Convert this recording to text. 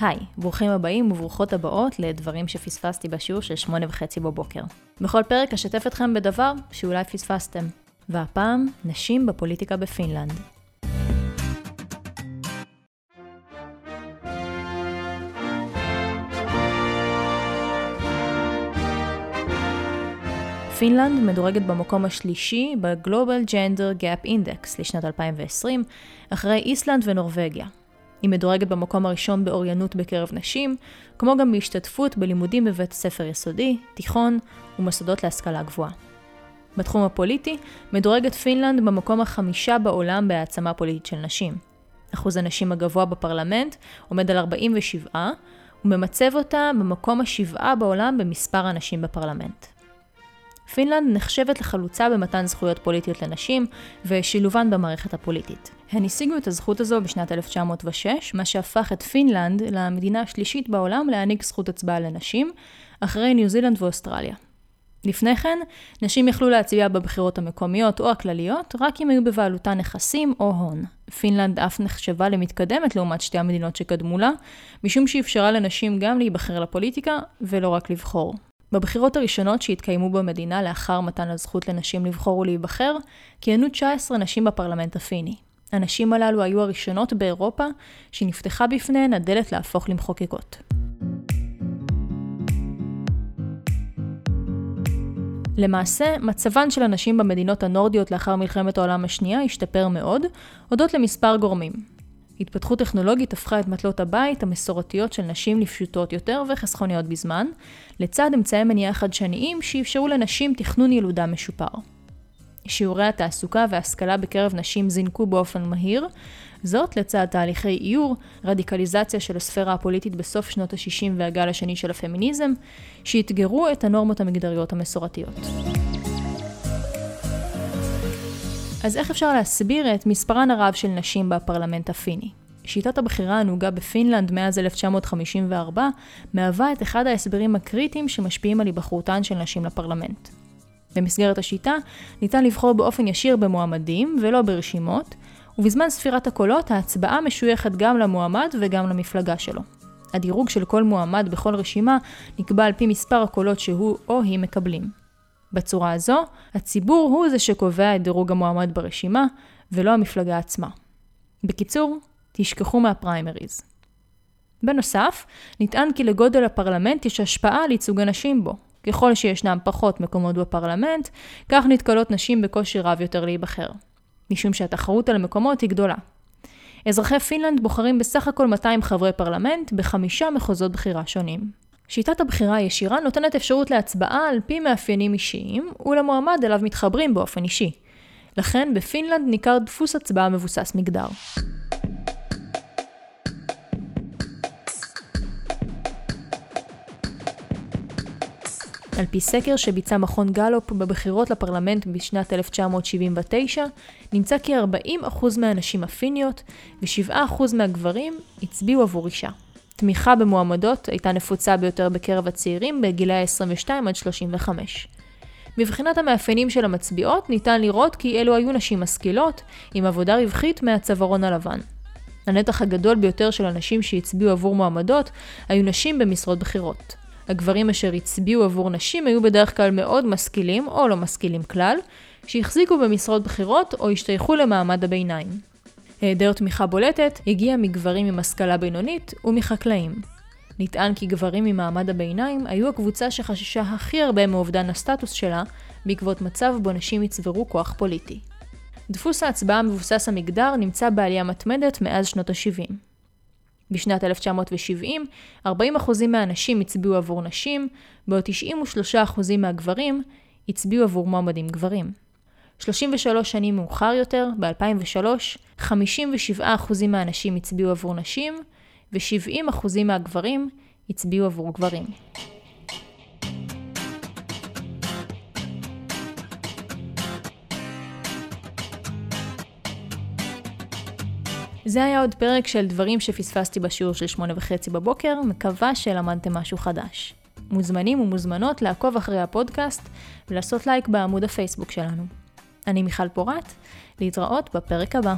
היי, ברוכים הבאים וברוכות הבאות לדברים שפספסתי בשיעור של שמונה וחצי בבוקר. בכל פרק אשתף אתכם בדבר שאולי פספסתם. והפעם, נשים בפוליטיקה בפינלנד. פינלנד מדורגת במקום השלישי ב-Global Gender Gap Index לשנת 2020, אחרי איסלנד ונורבגיה. היא מדורגת במקום הראשון באוריינות בקרב נשים, כמו גם בהשתתפות בלימודים בבית ספר יסודי, תיכון ומוסדות להשכלה גבוהה. בתחום הפוליטי, מדורגת פינלנד במקום החמישה בעולם בהעצמה פוליטית של נשים. אחוז הנשים הגבוה בפרלמנט עומד על 47, וממצב אותה במקום השבעה בעולם במספר הנשים בפרלמנט. פינלנד נחשבת לחלוצה במתן זכויות פוליטיות לנשים ושילובן במערכת הפוליטית. הן השיגו את הזכות הזו בשנת 1906, מה שהפך את פינלנד למדינה השלישית בעולם להעניק זכות הצבעה לנשים, אחרי ניו זילנד ואוסטרליה. לפני כן, נשים יכלו להצביע בבחירות המקומיות או הכלליות, רק אם היו בבעלותן נכסים או הון. פינלנד אף נחשבה למתקדמת לעומת שתי המדינות שקדמו לה, משום שאפשרה לנשים גם להיבחר לפוליטיקה, ולא רק לבחור. בבחירות הראשונות שהתקיימו במדינה לאחר מתן הזכות לנשים לבחור ולהיבחר, כיהנו 19 נשים בפרלמנט הפיני. הנשים הללו היו הראשונות באירופה שנפתחה בפניהן הדלת להפוך למחוקקות. למעשה, מצבן של הנשים במדינות הנורדיות לאחר מלחמת העולם השנייה השתפר מאוד, הודות למספר גורמים. התפתחות טכנולוגית הפכה את מטלות הבית המסורתיות של נשים לפשוטות יותר וחסכוניות בזמן, לצד אמצעי מניעה חדשניים שאפשרו לנשים תכנון ילודה משופר. שיעורי התעסוקה וההשכלה בקרב נשים זינקו באופן מהיר, זאת לצד תהליכי עיור, רדיקליזציה של הספירה הפוליטית בסוף שנות ה-60 והגל השני של הפמיניזם, שאתגרו את הנורמות המגדריות המסורתיות. אז איך אפשר להסביר את מספרן הרב של נשים בפרלמנט הפיני? שיטת הבחירה הנהוגה בפינלנד מאז 1954 מהווה את אחד ההסברים הקריטיים שמשפיעים על היבחרותן של נשים לפרלמנט. במסגרת השיטה ניתן לבחור באופן ישיר במועמדים ולא ברשימות, ובזמן ספירת הקולות ההצבעה משויכת גם למועמד וגם למפלגה שלו. הדירוג של כל מועמד בכל רשימה נקבע על פי מספר הקולות שהוא או היא מקבלים. בצורה הזו, הציבור הוא זה שקובע את דירוג המועמד ברשימה, ולא המפלגה עצמה. בקיצור, תשכחו מהפריימריז. בנוסף, נטען כי לגודל הפרלמנט יש השפעה על ייצוג הנשים בו. ככל שישנם פחות מקומות בפרלמנט, כך נתקלות נשים בקושי רב יותר להיבחר. משום שהתחרות על המקומות היא גדולה. אזרחי פינלנד בוחרים בסך הכל 200 חברי פרלמנט בחמישה מחוזות בחירה שונים. שיטת הבחירה הישירה נותנת אפשרות להצבעה על פי מאפיינים אישיים, ולמועמד אליו מתחברים באופן אישי. לכן בפינלנד ניכר דפוס הצבעה מבוסס מגדר. על פי סקר שביצע מכון גלופ בבחירות לפרלמנט בשנת 1979, נמצא כי 40% מהנשים הפיניות ו-7% מהגברים הצביעו עבור אישה. תמיכה במועמדות הייתה נפוצה ביותר בקרב הצעירים בגילאי 22 עד 35. מבחינת המאפיינים של המצביעות, ניתן לראות כי אלו היו נשים משכילות, עם עבודה רווחית מהצווארון הלבן. הנתח הגדול ביותר של הנשים שהצביעו עבור מועמדות היו נשים במשרות בכירות. הגברים אשר הצביעו עבור נשים היו בדרך כלל מאוד משכילים או לא משכילים כלל, שהחזיקו במשרות בכירות או השתייכו למעמד הביניים. היעדר תמיכה בולטת הגיע מגברים עם השכלה בינונית ומחקלאים. נטען כי גברים ממעמד הביניים היו הקבוצה שחששה הכי הרבה מאובדן הסטטוס שלה בעקבות מצב בו נשים יצברו כוח פוליטי. דפוס ההצבעה המבוסס המגדר נמצא בעלייה מתמדת מאז שנות ה-70. בשנת 1970, 40% מהנשים הצביעו עבור נשים, בעוד 93% מהגברים הצביעו עבור מועמדים גברים. 33 שנים מאוחר יותר, ב-2003, 57% מהנשים הצביעו עבור נשים, ו-70% מהגברים הצביעו עבור גברים. זה היה עוד פרק של דברים שפספסתי בשיעור של שמונה וחצי בבוקר, מקווה שלמדתם משהו חדש. מוזמנים ומוזמנות לעקוב אחרי הפודקאסט ולעשות לייק בעמוד הפייסבוק שלנו. אני מיכל פורת, להתראות בפרק הבא.